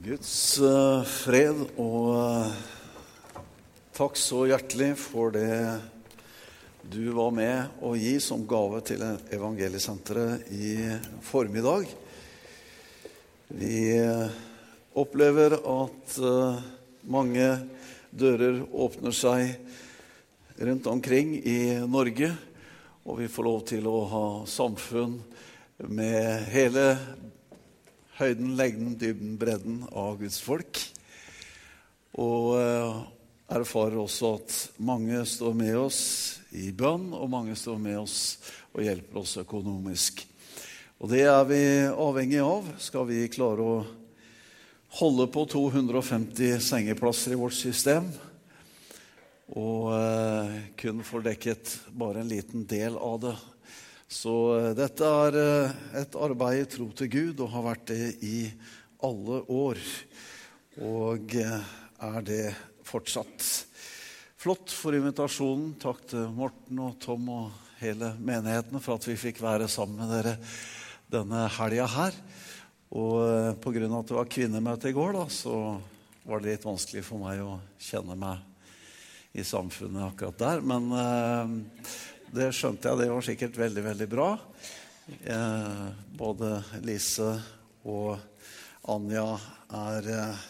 Guds eh, fred og eh, takk så hjertelig for det du var med å gi som gave til Evangeliesenteret i formiddag. Vi eh, opplever at mange dører åpner seg rundt omkring i Norge, og vi får lov til å ha samfunn med hele høyden, lengden, dybden, bredden av Guds folk. Og eh, erfarer også at mange står med oss i bønn, og mange står med oss og hjelper oss økonomisk. Og det er vi avhengig av. Skal vi klare å holde på 250 sengeplasser i vårt system og eh, kun får dekket bare en liten del av det så eh, dette er eh, et arbeid i tro til Gud og har vært det i alle år. Og eh, er det fortsatt. Flott for invitasjonen. Takk til Morten og Tom og hele menigheten for at vi fikk være sammen med dere denne helga her. Og pga. at det var kvinnemøte i går, da, så var det litt vanskelig for meg å kjenne meg i samfunnet akkurat der. Men eh, det skjønte jeg. Det var sikkert veldig, veldig bra. Eh, både Lise og Anja er eh,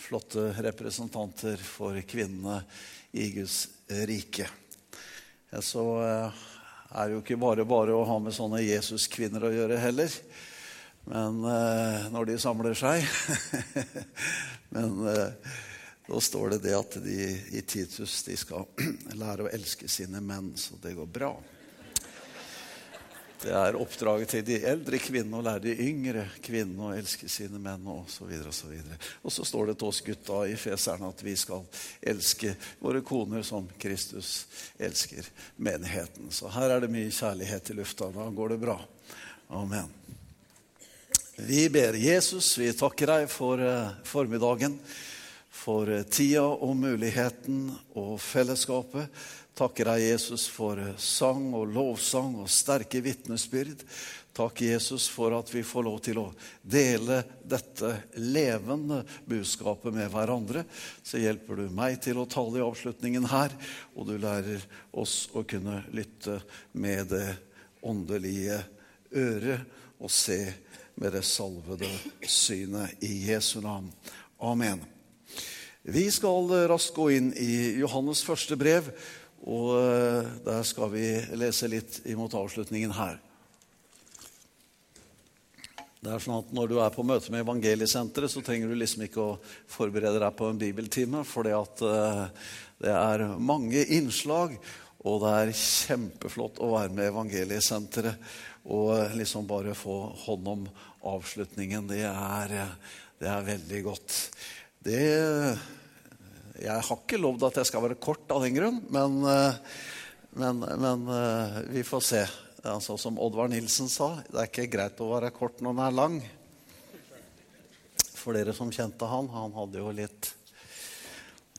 flotte representanter for kvinnene i Guds rike. Eh, så eh, er det jo ikke bare bare å ha med sånne Jesus-kvinner å gjøre heller. Men eh, når de samler seg Men eh, da står det det at de i Titus de skal lære å elske sine menn, så det går bra. Det er oppdraget til de eldre kvinnene å lære de yngre kvinnene å elske sine menn. Og, så og, og så står det til oss gutta i Feseren at vi skal elske våre koner som Kristus elsker menigheten. Så her er det mye kjærlighet i lufta. Da går det bra. Amen. Vi ber Jesus, vi takker deg for uh, formiddagen for eh, tida og muligheten og fellesskapet. Takker deg, Jesus, for eh, sang og lovsang og sterke vitnesbyrd. Takk, Jesus, for at vi får lov til å dele dette levende budskapet med hverandre. Så hjelper du meg til å tale i avslutningen her, og du lærer oss å kunne lytte med det åndelige øret og se med det salvede synet i Jesu navn. Amen. Vi skal eh, raskt gå inn i Johannes første brev, og eh, der skal vi lese litt imot avslutningen her. Det er sånn at Når du er på møte med Evangeliesenteret, så trenger du liksom ikke å forberede deg på en bibeltime, for uh, det er mange innslag, og det er kjempeflott å være med Evangeliesenteret og liksom bare få hånd om avslutningen. Det er, det er veldig godt. Det Jeg har ikke lovd at jeg skal være kort av den grunn, men, eh, men, men eh, vi får se. Altså, som Oddvar Nilsen sa, det er ikke greit å være kort når den er lang. For dere som kjente han, han hadde jo litt,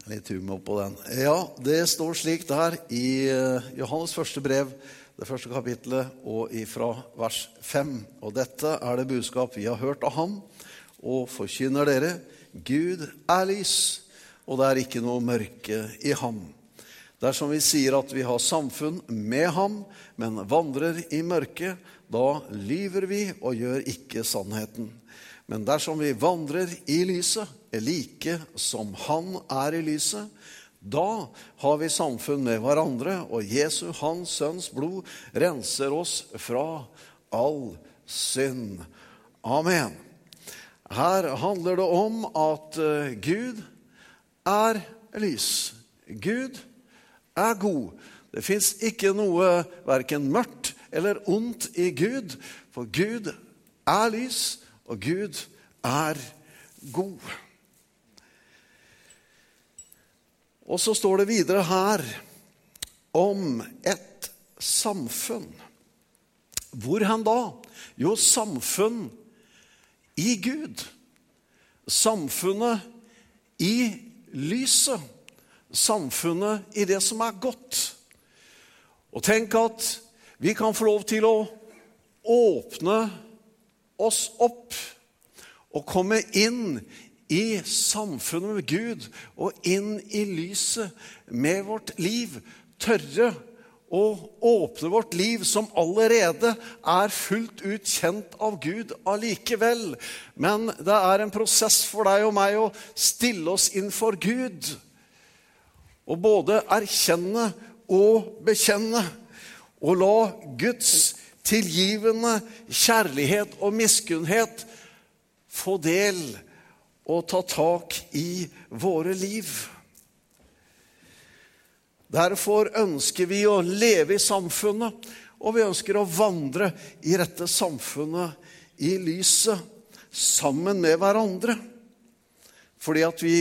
litt humor på den. Ja, det står slik der i eh, Johannes første brev, det første kapitlet, og ifra vers 5. Og dette er det budskap vi har hørt av ham, og forkynner dere Gud er lys, og det er ikke noe mørke i ham. Dersom vi sier at vi har samfunn med ham, men vandrer i mørket, da lyver vi og gjør ikke sannheten. Men dersom vi vandrer i lyset, like som han er i lyset, da har vi samfunn med hverandre, og Jesu, hans sønns blod, renser oss fra all synd. Amen. Her handler det om at eh, Gud er lys. Gud er god. Det fins ikke noe verken mørkt eller ondt i Gud, for Gud er lys, og Gud er god. Og så står det videre her om et samfunn. Hvor hen da? Jo, samfunn i Gud. Samfunnet i lyset. Samfunnet i det som er godt. Og tenk at vi kan få lov til å åpne oss opp og komme inn i samfunnet med Gud og inn i lyset med vårt liv. Tørre å åpne vårt liv, som allerede er fullt ut kjent av Gud allikevel. Men det er en prosess for deg og meg å stille oss inn for Gud. Og både erkjenne og bekjenne. Og la Guds tilgivende kjærlighet og miskunnhet få del og ta tak i våre liv. Derfor ønsker vi å leve i samfunnet, og vi ønsker å vandre i dette samfunnet i lyset sammen med hverandre. Fordi at vi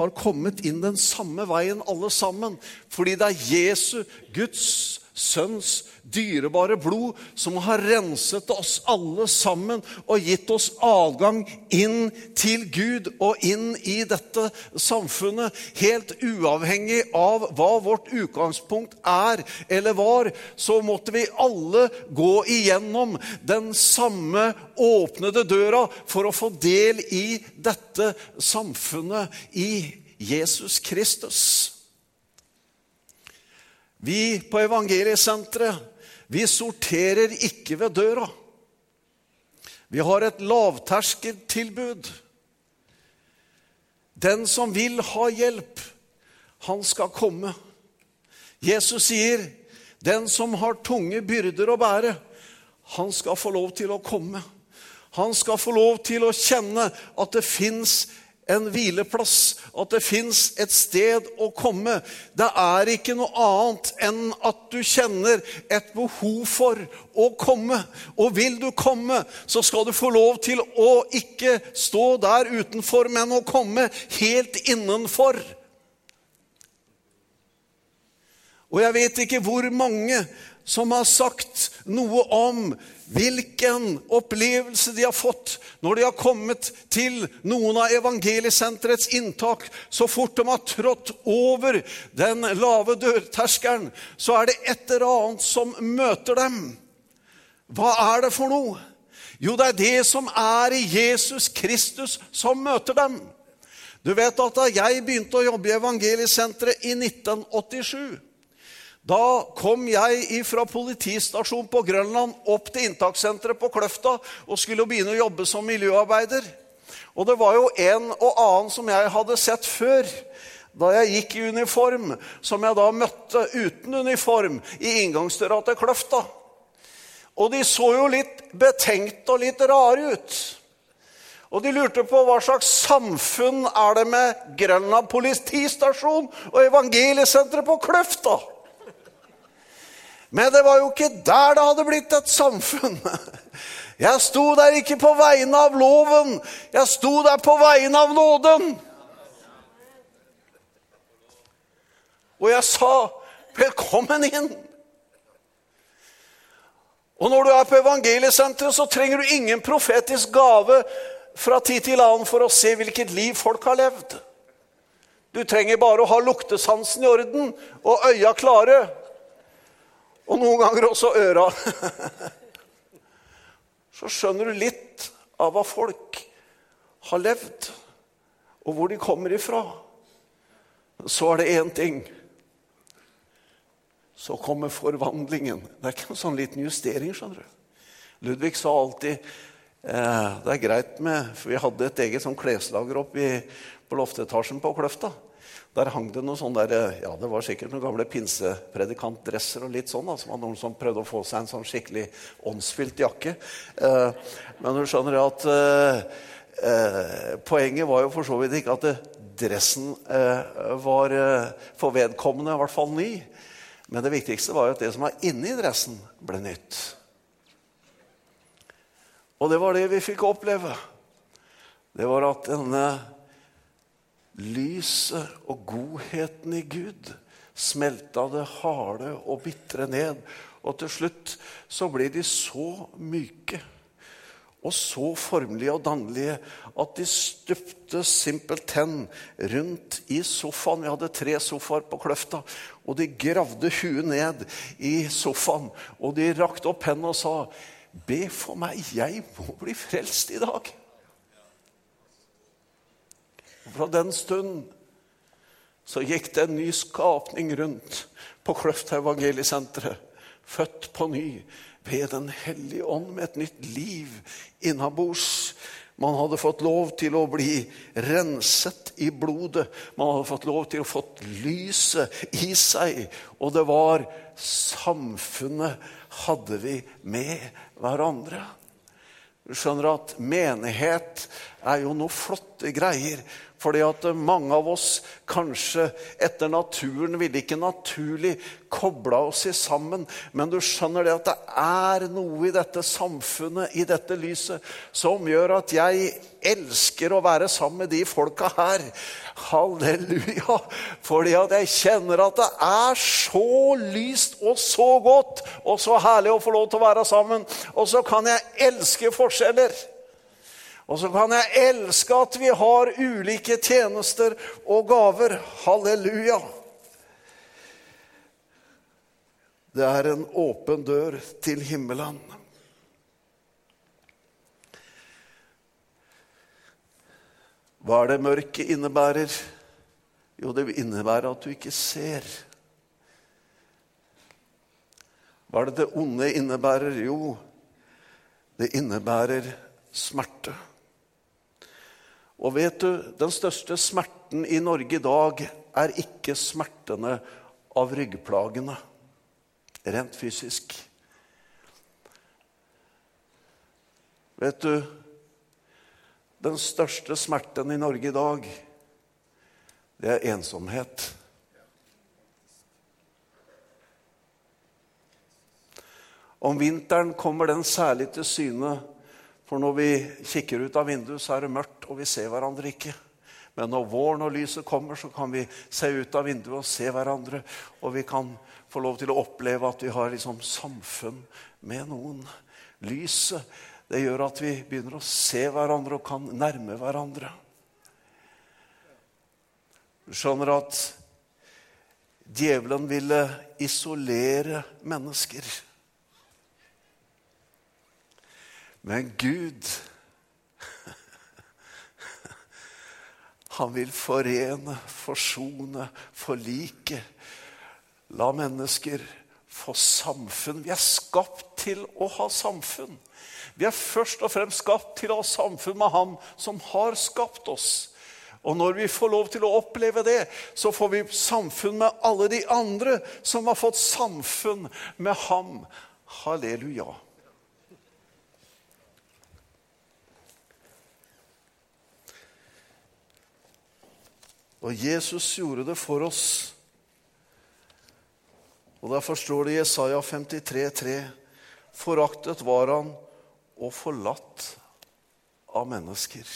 har kommet inn den samme veien alle sammen. Fordi det er Jesu, Guds sønns dyrebare blod som har renset oss alle sammen og gitt oss adgang inn til Gud og inn i dette samfunnet. Helt uavhengig av hva vårt utgangspunkt er eller var, så måtte vi alle gå igjennom den samme åpnede døra for å få del i dette samfunnet i Jesus Kristus. Vi på Evangeliesenteret vi sorterer ikke ved døra. Vi har et lavterskeltilbud. Den som vil ha hjelp, han skal komme. Jesus sier, 'Den som har tunge byrder å bære, han skal få lov til å komme.' Han skal få lov til å kjenne at det fins en hvileplass, at det fins et sted å komme. Det er ikke noe annet enn at du kjenner et behov for å komme. Og vil du komme, så skal du få lov til å ikke stå der utenfor, men å komme helt innenfor. Og jeg vet ikke hvor mange som har sagt noe om hvilken opplevelse de har fått når de har kommet til noen av evangeliesenterets inntak. Så fort de har trådt over den lave dørterskelen, så er det et eller annet som møter dem. Hva er det for noe? Jo, det er det som er i Jesus Kristus, som møter dem. Du vet at Da jeg begynte å jobbe i Evangeliesenteret i 1987 da kom jeg fra politistasjonen på Grønland opp til inntakssenteret på Kløfta og skulle begynne å jobbe som miljøarbeider. Og det var jo en og annen som jeg hadde sett før da jeg gikk i uniform, som jeg da møtte uten uniform i inngangsdøra til Kløfta. Og de så jo litt betenkt og litt rare ut. Og de lurte på hva slags samfunn er det med Grønland politistasjon og evangeliesenteret på Kløfta? Men det var jo ikke der det hadde blitt et samfunn. Jeg sto der ikke på vegne av loven, jeg sto der på vegne av nåden. Og jeg sa, 'Velkommen inn'. Og når du er på evangeliesenteret, så trenger du ingen profetisk gave fra tid til annen for å se hvilket liv folk har levd. Du trenger bare å ha luktesansen i orden og øya klare og noen ganger også øra. Så skjønner du litt av hva folk har levd, og hvor de kommer ifra. Så er det én ting. Så kommer forvandlingen. Det er ikke en sånn liten justering, skjønner du. Ludvig sa alltid eh, det er greit med For vi hadde et eget sånn kleslager oppe på loftetasjen på Kløfta. Der hang det noen sånne der, ja, det var sikkert noen gamle pinsepredikantdresser og litt sånn. Da, som var noen som prøvde å få seg en sånn skikkelig åndsfylt jakke. Eh, men du skjønner at eh, eh, poenget var jo for så vidt ikke at det, dressen eh, var eh, for vedkommende i hvert fall ny. Men det viktigste var jo at det som var inni dressen, ble nytt. Og det var det vi fikk oppleve. Det var at denne lyset og godheten i Gud smelta det harde og bitre ned. Og til slutt så ble de så myke og så formelige og dannelige at de stupte simpelthen rundt i sofaen. Vi hadde tre sofaer på Kløfta. Og de gravde huet ned i sofaen, og de rakte opp hendene og sa, 'Be for meg, jeg må bli frelst i dag'. Fra den stund så gikk det en ny skapning rundt på Kløfta evangeliesenteret. Født på ny ved Den hellige ånd med et nytt liv innabords. Man hadde fått lov til å bli renset i blodet. Man hadde fått lov til å få lyset i seg. Og det var samfunnet hadde vi med hverandre. Du skjønner at menighet er jo noe flotte greier. Fordi at mange av oss kanskje etter naturen ville ikke naturlig kobla oss sammen. Men du skjønner det at det er noe i dette samfunnet, i dette lyset, som gjør at jeg elsker å være sammen med de folka her. Halleluja! Fordi at jeg kjenner at det er så lyst og så godt og så herlig å få lov til å være sammen. Og så kan jeg elske forskjeller. Og så kan jeg elske at vi har ulike tjenester og gaver. Halleluja. Det er en åpen dør til himmelen. Hva er det mørket innebærer? Jo, det innebærer at du ikke ser. Hva er det det onde innebærer? Jo, det innebærer smerte. Og vet du, den største smerten i Norge i dag er ikke smertene av ryggplagene, rent fysisk. Vet du, den største smerten i Norge i dag, det er ensomhet. Om vinteren kommer den særlig til syne for når vi kikker ut av vinduet, så er det mørkt, og vi ser hverandre ikke. Men når våren og lyset kommer, så kan vi se ut av vinduet og se hverandre. Og vi kan få lov til å oppleve at vi har liksom samfunn med noen. Lyset det gjør at vi begynner å se hverandre og kan nærme hverandre. Du skjønner at djevelen ville isolere mennesker. Men Gud Han vil forene, forsone, forlike. La mennesker få samfunn. Vi er skapt til å ha samfunn. Vi er først og fremst skapt til å ha samfunn med Ham som har skapt oss. Og når vi får lov til å oppleve det, så får vi samfunn med alle de andre som har fått samfunn med Ham. Halleluja. Og Jesus gjorde det for oss. Og Derfor står det i Jesaja 53, 53,3.: Foraktet var han og forlatt av mennesker.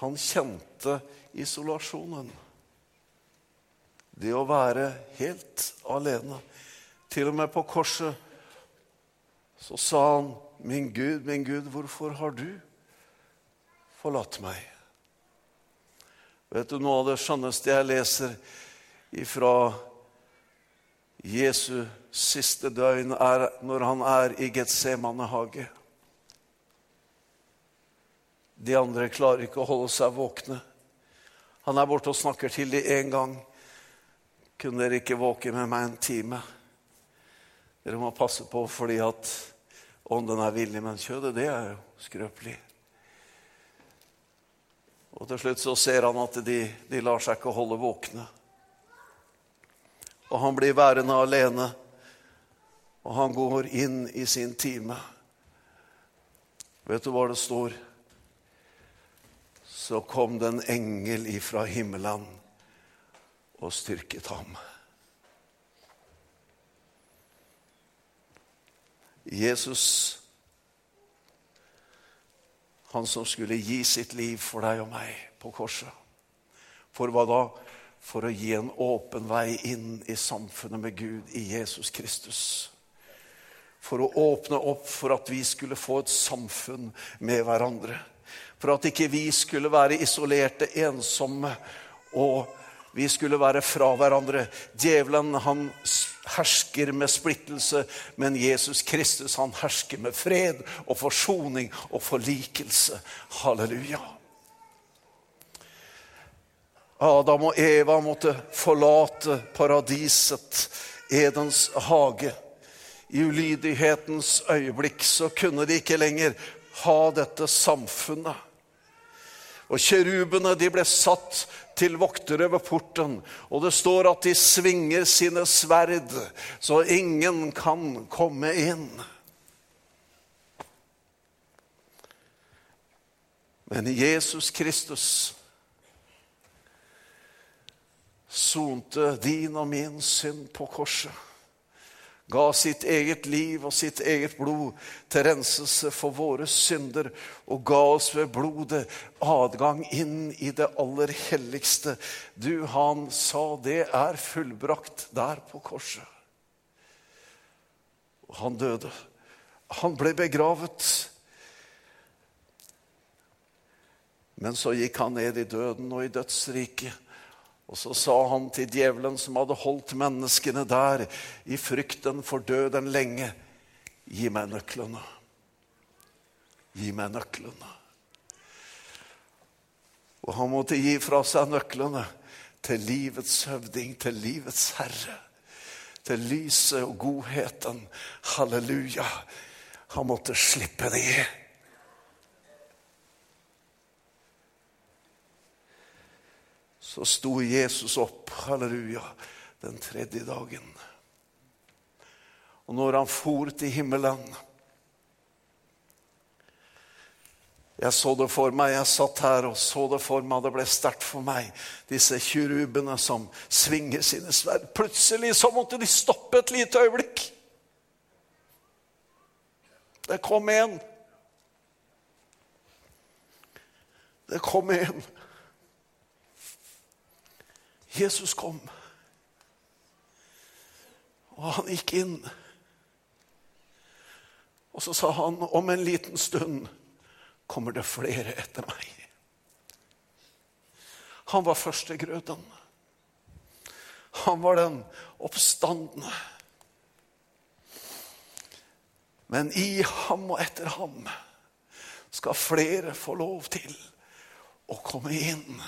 Han kjente isolasjonen. Det å være helt alene. Til og med på korset så sa han, 'Min Gud, min Gud, hvorfor har du forlatt meg?' Vet du, Noe av det skjønneste jeg leser fra Jesu siste døgn, er når han er i Getsemane hage. De andre klarer ikke å holde seg våkne. Han er borte og snakker til dem én gang. Kunne dere ikke våke med meg en time? Dere må passe på fordi at ånden er villig, men kjødet det er jo skrøpelig. Og til slutt så ser han at de, de lar seg ikke holde våkne. Og han blir værende alene, og han går inn i sin time. Vet du hva det står? Så kom det en engel ifra himmelen og styrket ham. Jesus han som skulle gi sitt liv for deg og meg på korset. For hva da? For å gi en åpen vei inn i samfunnet med Gud i Jesus Kristus. For å åpne opp for at vi skulle få et samfunn med hverandre. For at ikke vi skulle være isolerte, ensomme og vi skulle være fra hverandre. Djevelen han hersker med splittelse, men Jesus Kristus han hersker med fred og forsoning og forlikelse. Halleluja. Adam og Eva måtte forlate paradiset, Edens hage. I ulydighetens øyeblikk så kunne de ikke lenger ha dette samfunnet. Og Kjerubene de ble satt til voktere ved porten, og det står at de svinger sine sverd, så ingen kan komme inn. Men Jesus Kristus sonte din og min synd på korset. Ga sitt eget liv og sitt eget blod til renselse for våre synder og ga oss ved blodet adgang inn i det aller helligste. Du, han sa det er fullbrakt der på korset. Og han døde. Han ble begravet. Men så gikk han ned i døden og i dødsriket. Og så sa han til djevelen som hadde holdt menneskene der i frykten for døden lenge, gi meg nøklene. Gi meg nøklene. Og han måtte gi fra seg nøklene til livets høvding, til livets herre. Til lyset og godheten. Halleluja. Han måtte slippe det. Så sto Jesus opp, halleluja, den tredje dagen. Og når han for til himmelen Jeg så det for meg, jeg satt her og så det for meg, det ble sterkt for meg. Disse kirubene som svinger sine sverd. Plutselig så måtte de stoppe et lite øyeblikk. Det kom en. Det kom en. Jesus kom. Og han gikk inn. Og så sa han, om en liten stund kommer det flere etter meg. Han var førstegrøden. Han var den oppstandende. Men i ham og etter ham skal flere få lov til å komme inn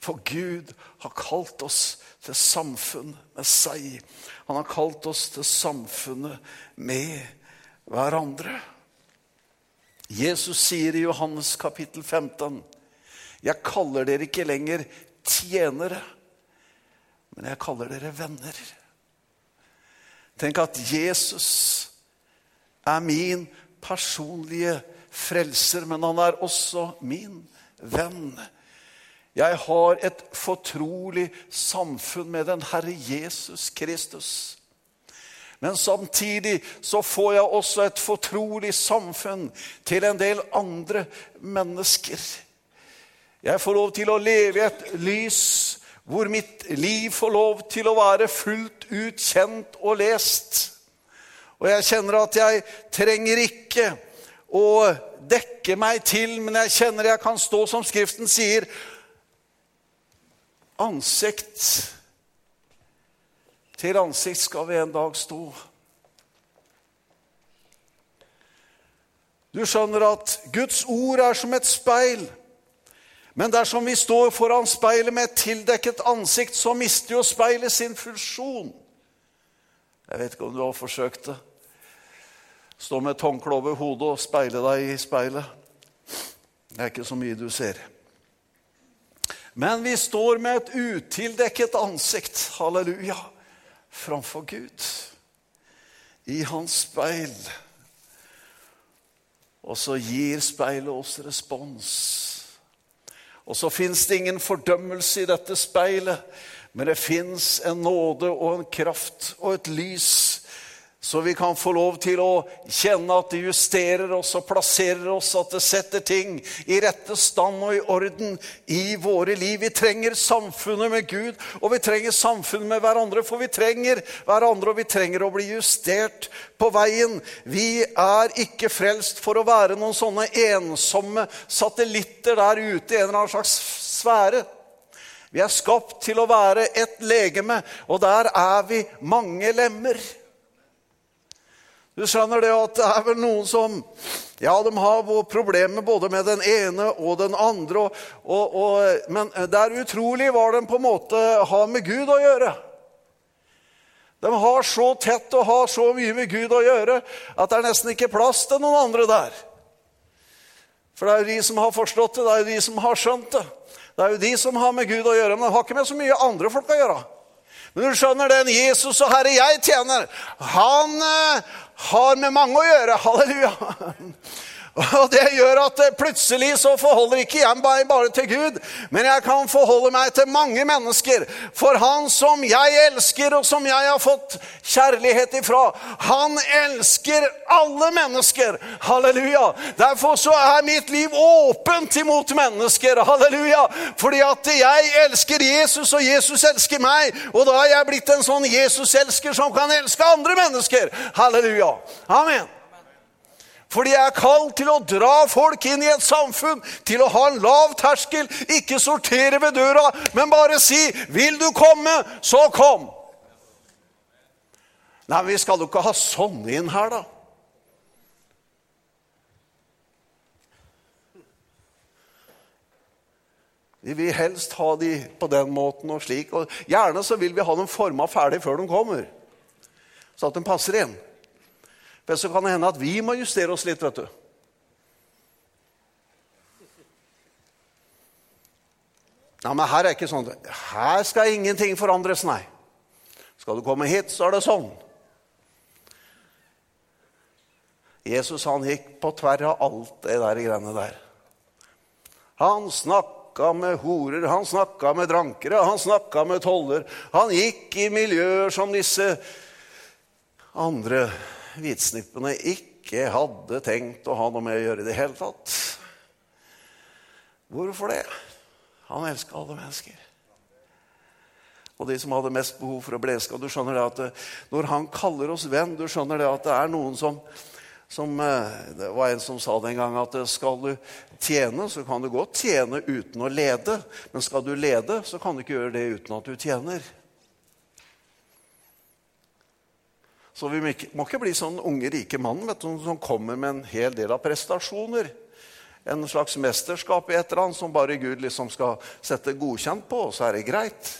for Gud har kalt oss til samfunn med seg. Han har kalt oss til samfunnet med hverandre. Jesus sier i Johannes kapittel 15.: Jeg kaller dere ikke lenger tjenere, men jeg kaller dere venner. Tenk at Jesus er min personlige frelser, men han er også min venn. Jeg har et fortrolig samfunn med den Herre Jesus Kristus. Men samtidig så får jeg også et fortrolig samfunn til en del andre mennesker. Jeg får lov til å leve i et lys hvor mitt liv får lov til å være fullt ut kjent og lest. Og jeg kjenner at jeg trenger ikke å dekke meg til, men jeg kjenner jeg kan stå som Skriften sier, Ansikt til ansikt skal vi en dag stå. Du skjønner at Guds ord er som et speil. Men dersom vi står foran speilet med et tildekket ansikt, så mister jo speilet sin funksjon. Jeg vet ikke om du har forsøkt det. Stå med et håndkle over hodet og speile deg i speilet. Det er ikke så mye du ser. Men vi står med et utildekket ansikt, halleluja, framfor Gud. I hans speil. Og så gir speilet oss respons. Og så fins det ingen fordømmelse i dette speilet, men det fins en nåde og en kraft og et lys så vi kan få lov til å kjenne at det justerer oss og plasserer oss, at det setter ting i rette stand og i orden i våre liv. Vi trenger samfunnet med Gud, og vi trenger samfunnet med hverandre. For vi trenger hverandre, og vi trenger å bli justert på veien. Vi er ikke frelst for å være noen sånne ensomme satellitter der ute i en eller annen slags sfære. Vi er skapt til å være et legeme, og der er vi mange lemmer. Du skjønner det at det er vel noen som ja, de har problemer både med den ene og den andre. Og, og, og, men det er utrolig hva de på en måte har med Gud å gjøre. De har så tett og har så mye med Gud å gjøre at det er nesten ikke plass til noen andre der. For det er jo de som har forstått det, det er jo de som har skjønt det. Det er jo de som har med Gud å gjøre, men det har ikke med så mye andre folk å gjøre. Men du skjønner, den Jesus og Herre jeg tjener, han eh, har med mange å gjøre. Halleluja. Og Det gjør at plutselig så forholder ikke jeg meg bare til Gud, men jeg kan forholde meg til mange mennesker. For han som jeg elsker, og som jeg har fått kjærlighet ifra, han elsker alle mennesker. Halleluja. Derfor så er mitt liv åpent imot mennesker. Halleluja. Fordi at jeg elsker Jesus, og Jesus elsker meg. Og da er jeg blitt en sånn Jesus-elsker som kan elske andre mennesker. Halleluja. Amen. Fordi jeg er kalt til å dra folk inn i et samfunn, til å ha en lav terskel, ikke sortere ved døra, men bare si 'Vil du komme, så kom'. Nei, men vi skal jo ikke ha sånne inn her, da. Vi vil helst ha de på den måten og slik. Og gjerne så vil vi ha dem forma ferdig før de kommer, så at de passer inn. Men så kan det hende at vi må justere oss litt, vet du. Ja, men her er ikke sånn. Her skal ingenting forandres, nei. Skal du komme hit, så er det sånn. Jesus han gikk på tvers av alt det der greiene der. Han snakka med horer, han snakka med drankere, han snakka med toller. Han gikk i miljøer som disse andre hvitsnippene ikke hadde tenkt å ha noe med å gjøre i det hele tatt. Hvorfor det? Han elska alle mennesker. Og de som hadde mest behov for å bli elska. Du skjønner det at eh, når han kaller oss venn, du skjønner det at det er noen som, som eh, Det var en som sa det en gang at eh, skal du tjene, så kan du godt tjene uten å lede. Men skal du lede, så kan du ikke gjøre det uten at du tjener. Så vi må ikke bli sånn unge, rike mann vet du, som kommer med en hel del av prestasjoner. En slags mesterskap i et eller annet som bare Gud liksom skal sette godkjent på, og så er det greit.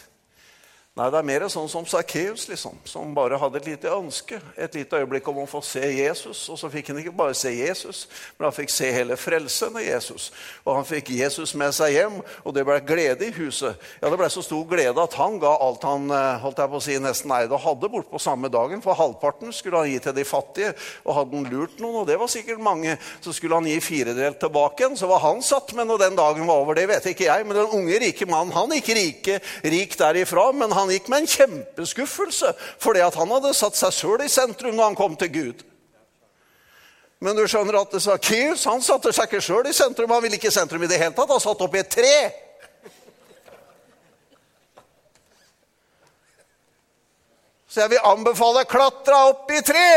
Nei, det er mer sånn som Sakkeus, liksom, som bare hadde et lite ønske. Et lite øyeblikk om å få se Jesus. Og så fikk han ikke bare se Jesus, men han fikk se hele frelsen av Jesus. Og han fikk Jesus med seg hjem, og det ble glede i huset. Ja, Det ble så stor glede at han ga alt han eh, holdt jeg på å si, nesten eide og hadde, bort på samme dagen. For halvparten skulle han gi til de fattige. Og hadde han lurt noen, og det var sikkert mange, så skulle han gi firedelt tilbake igjen. Så var han satt med når den dagen var over, det vet ikke jeg. Men den unge, rike mannen, han gikk rike, rik derifra. men han gikk med en kjempeskuffelse fordi at han hadde satt seg sjøl i sentrum når han kom til Gud. Men du skjønner at Sakkeus han satte seg ikke sjøl i sentrum. Han ville ikke i sentrum i det hele tatt. Han satt oppi et tre. Så jeg vil anbefale klatra opp i tre.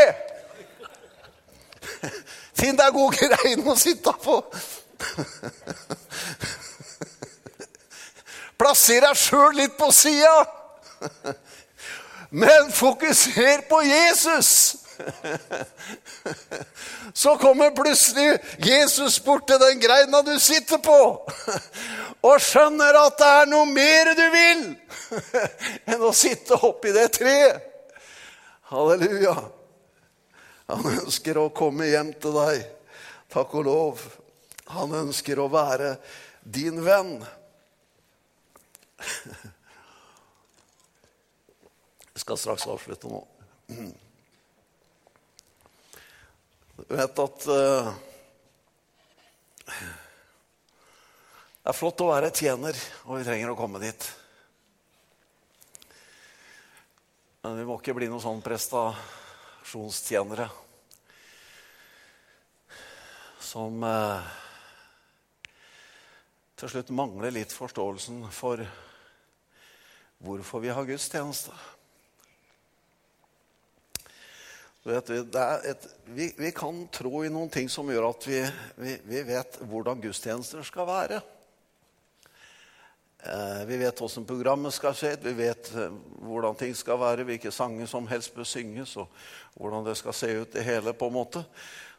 Finn deg god grein å sitte på. Plasser deg sjøl litt på sida. Men fokuser på Jesus! Så kommer plutselig Jesus bort til den greina du sitter på, og skjønner at det er noe mer du vil enn å sitte oppi det treet. Halleluja. Han ønsker å komme hjem til deg. Takk og lov. Han ønsker å være din venn. Skal straks avslutte nå. Du vet at uh, Det er flott å være tjener, og vi trenger å komme dit. Men vi må ikke bli noen sånn prestasjonstjenere som uh, til slutt mangler litt forståelsen for hvorfor vi har gudstjeneste. Vet, et, vi, vi, kan tro i noen ting som gjør at vi, vi, vi vet hvordan gudstjenester skal være. Eh, vi vet hvordan programmet skal skje, vi vet eh, hvordan ting skal være, hvilke sanger som helst bør synges, og hvordan det skal se ut, det hele. på en måte.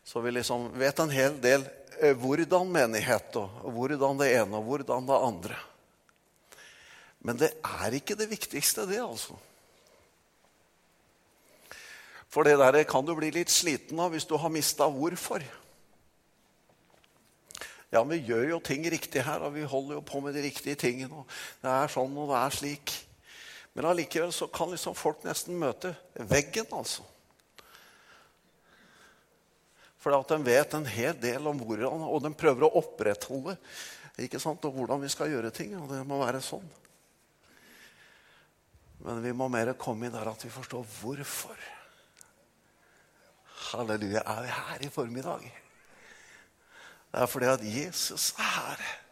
Så vi liksom vet en hel del eh, hvordan menighet, og hvordan det ene og hvordan det andre. Men det er ikke det viktigste, det, altså. For det der kan du bli litt sliten av hvis du har mista hvorfor. Ja, vi gjør jo ting riktig her, og vi holder jo på med de riktige tingene. og Det er sånn, og det er slik. Men allikevel så kan liksom folk nesten møte veggen, altså. For at de vet en hel del om hvordan, og de prøver å opprettholde ikke sant, og hvordan vi skal gjøre ting. Og det må være sånn. Men vi må mer komme inn der at vi forstår hvorfor. Halleluja, er vi her i formiddag? Det er fordi at Jesus er her.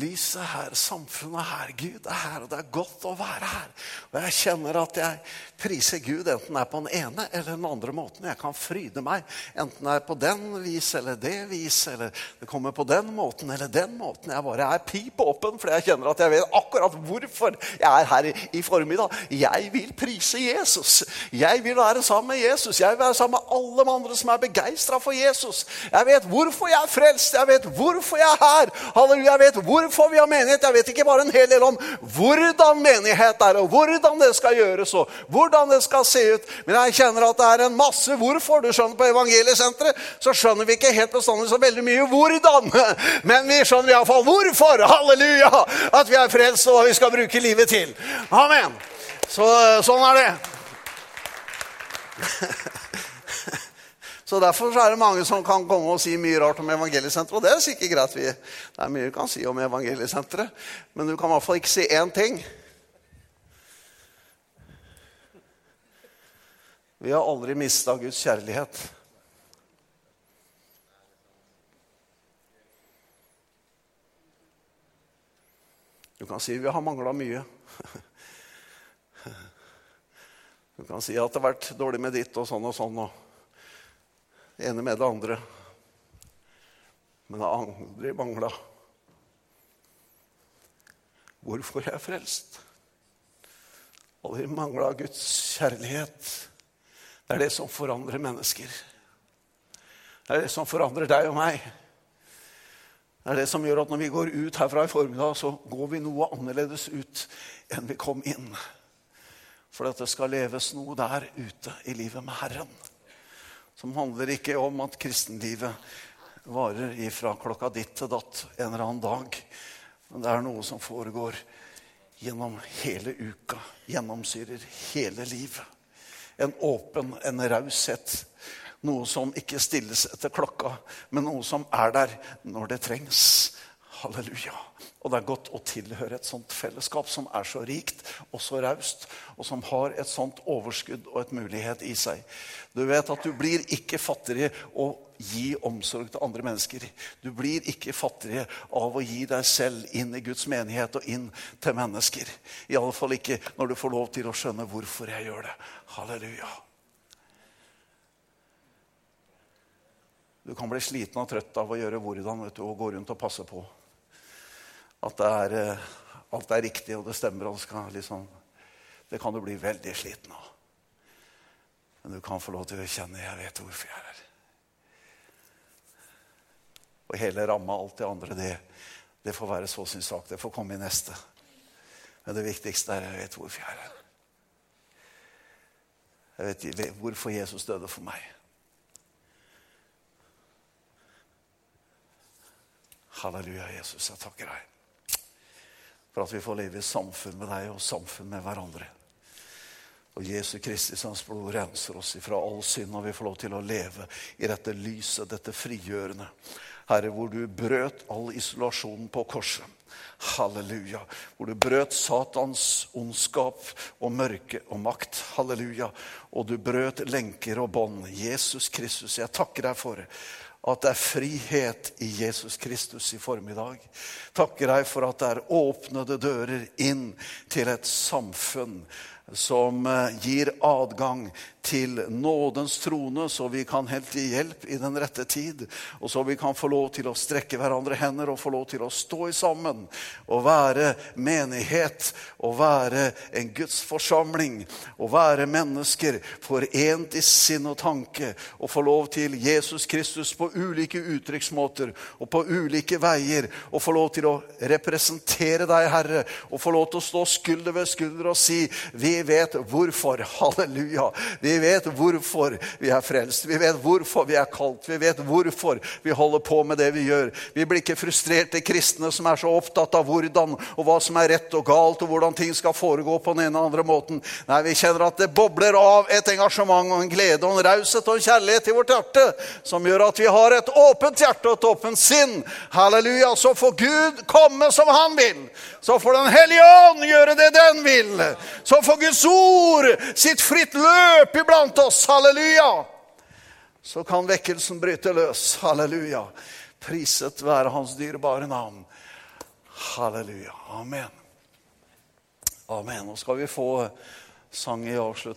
Lyset er her, samfunnet er her, Gud er her, og det er godt å være her. Og jeg kjenner at jeg priser Gud enten det er på den ene eller den andre måten. Jeg kan fryde meg enten det er på den vis eller det vis, eller det kommer på den måten eller den måten. Jeg bare er pip åpen, for jeg kjenner at jeg vet akkurat hvorfor jeg er her i, formiddag. Jeg vil prise Jesus. Jeg vil være sammen med Jesus. Jeg vil være sammen med alle andre som er begeistra for Jesus. Jeg vet hvorfor jeg er frelst. Jeg vet hvorfor jeg er her. Halleluja, jeg vet hvor hvorfor vi har menighet. Jeg vet ikke bare en hel del om hvordan menighet er, og hvordan det skal gjøres, og hvordan det skal se ut. Men jeg kjenner at det er en masse hvorfor. Du skjønner, På Evangeliesenteret så skjønner vi ikke helt bestandig så veldig mye hvordan. Men vi skjønner iallfall hvorfor. Halleluja! At vi er frelst, og hva vi skal bruke livet til. Amen. Så, sånn er det. Så Derfor er det mange som kan komme og si mye rart om Evangeliesenteret. Og det er sikkert greit. Vi, det er mye du kan si om Evangeliesenteret, men du kan i hvert fall ikke si én ting. Vi har aldri mista Guds kjærlighet. Du kan si vi har mangla mye. Du kan si at det har vært dårlig med ditt og sånn og sånn. og ene med det andre. Men har aldri mangla. Hvorfor jeg er frelst? Aldri mangla Guds kjærlighet. Det er det som forandrer mennesker. Det er det som forandrer deg og meg. Det er det som gjør at når vi går ut herfra i formiddag, så går vi noe annerledes ut enn vi kom inn. For at det skal leves noe der ute i livet med Herren som handler ikke om at kristenlivet varer ifra klokka ditt til datt en eller annen dag. Men det er noe som foregår gjennom hele uka, gjennomsyrer hele livet. En åpen, en raushet. Noe som ikke stilles etter klokka, men noe som er der når det trengs. Halleluja. Og det er godt å tilhøre et sånt fellesskap som er så rikt og så raust, og som har et sånt overskudd og et mulighet i seg. Du vet at du blir ikke fattigere å gi omsorg til andre mennesker. Du blir ikke fattigere av å gi deg selv inn i Guds menighet og inn til mennesker. I alle fall ikke når du får lov til å skjønne hvorfor jeg gjør det. Halleluja. Du kan bli sliten og trøtt av å gjøre hvordan vet du, og gå rundt og passe på at er, eh, alt er riktig og det stemmer. og skal liksom, Det kan du bli veldig sliten av. Men du kan få lov til å kjenne 'jeg vet hvorfor jeg er her'. Og hele ramma, alt det andre, det, det får være så sin sak. Det får komme i neste. Men det viktigste er 'jeg vet hvorfor jeg er her'. Jeg vet hvorfor Jesus døde for meg. Halleluja, Jesus. Jeg takker deg for at vi får leve i samfunn med deg og samfunn med hverandre. Og Jesu Kristi hans blod renser oss ifra all synd, og vi får lov til å leve i dette lyset, dette frigjørende. Herre, hvor du brøt all isolasjonen på korset. Halleluja. Hvor du brøt Satans ondskap og mørke og makt. Halleluja. Og du brøt lenker og bånd. Jesus Kristus, jeg takker deg for det at det er frihet i Jesus Kristus i formiddag. Takker deg for at det er åpnede dører inn til et samfunn som eh, gir adgang til nådens trone, så vi kan hente hjelp i den rette tid. Og så vi kan få lov til å strekke hverandre hender og få lov til å stå i sammen. Og være menighet og være en Guds forsamling. Og være mennesker forent i sinn og tanke. Og få lov til Jesus Kristus på ulike uttrykksmåter og på ulike veier. Og få lov til å representere deg, Herre. Og få lov til å stå skulder ved skulder og si vi vet hvorfor. Halleluja. Vi vet hvorfor vi er frelst. Vi vet hvorfor vi er kalt. Vi vet hvorfor vi holder på med det vi gjør. Vi blir ikke frustrerte kristne som er så opptatt av hvordan og hva som er rett og galt, og hvordan ting skal foregå på den ene og andre måten. Nei, vi kjenner at det bobler av et engasjement og en glede og en raushet og en kjærlighet i vårt hjerte som gjør at vi har et åpent hjerte og et åpent sinn. Halleluja. Så får Gud komme som han vil. Så får Den hellige ånd gjøre det den vil. Så får Guds ord sitt fritt løp iblant oss. Halleluja! Så kan vekkelsen bryte løs. Halleluja. Priset være Hans dyrebare navn. Halleluja. Amen. Amen. Nå skal vi få sang i avslutt.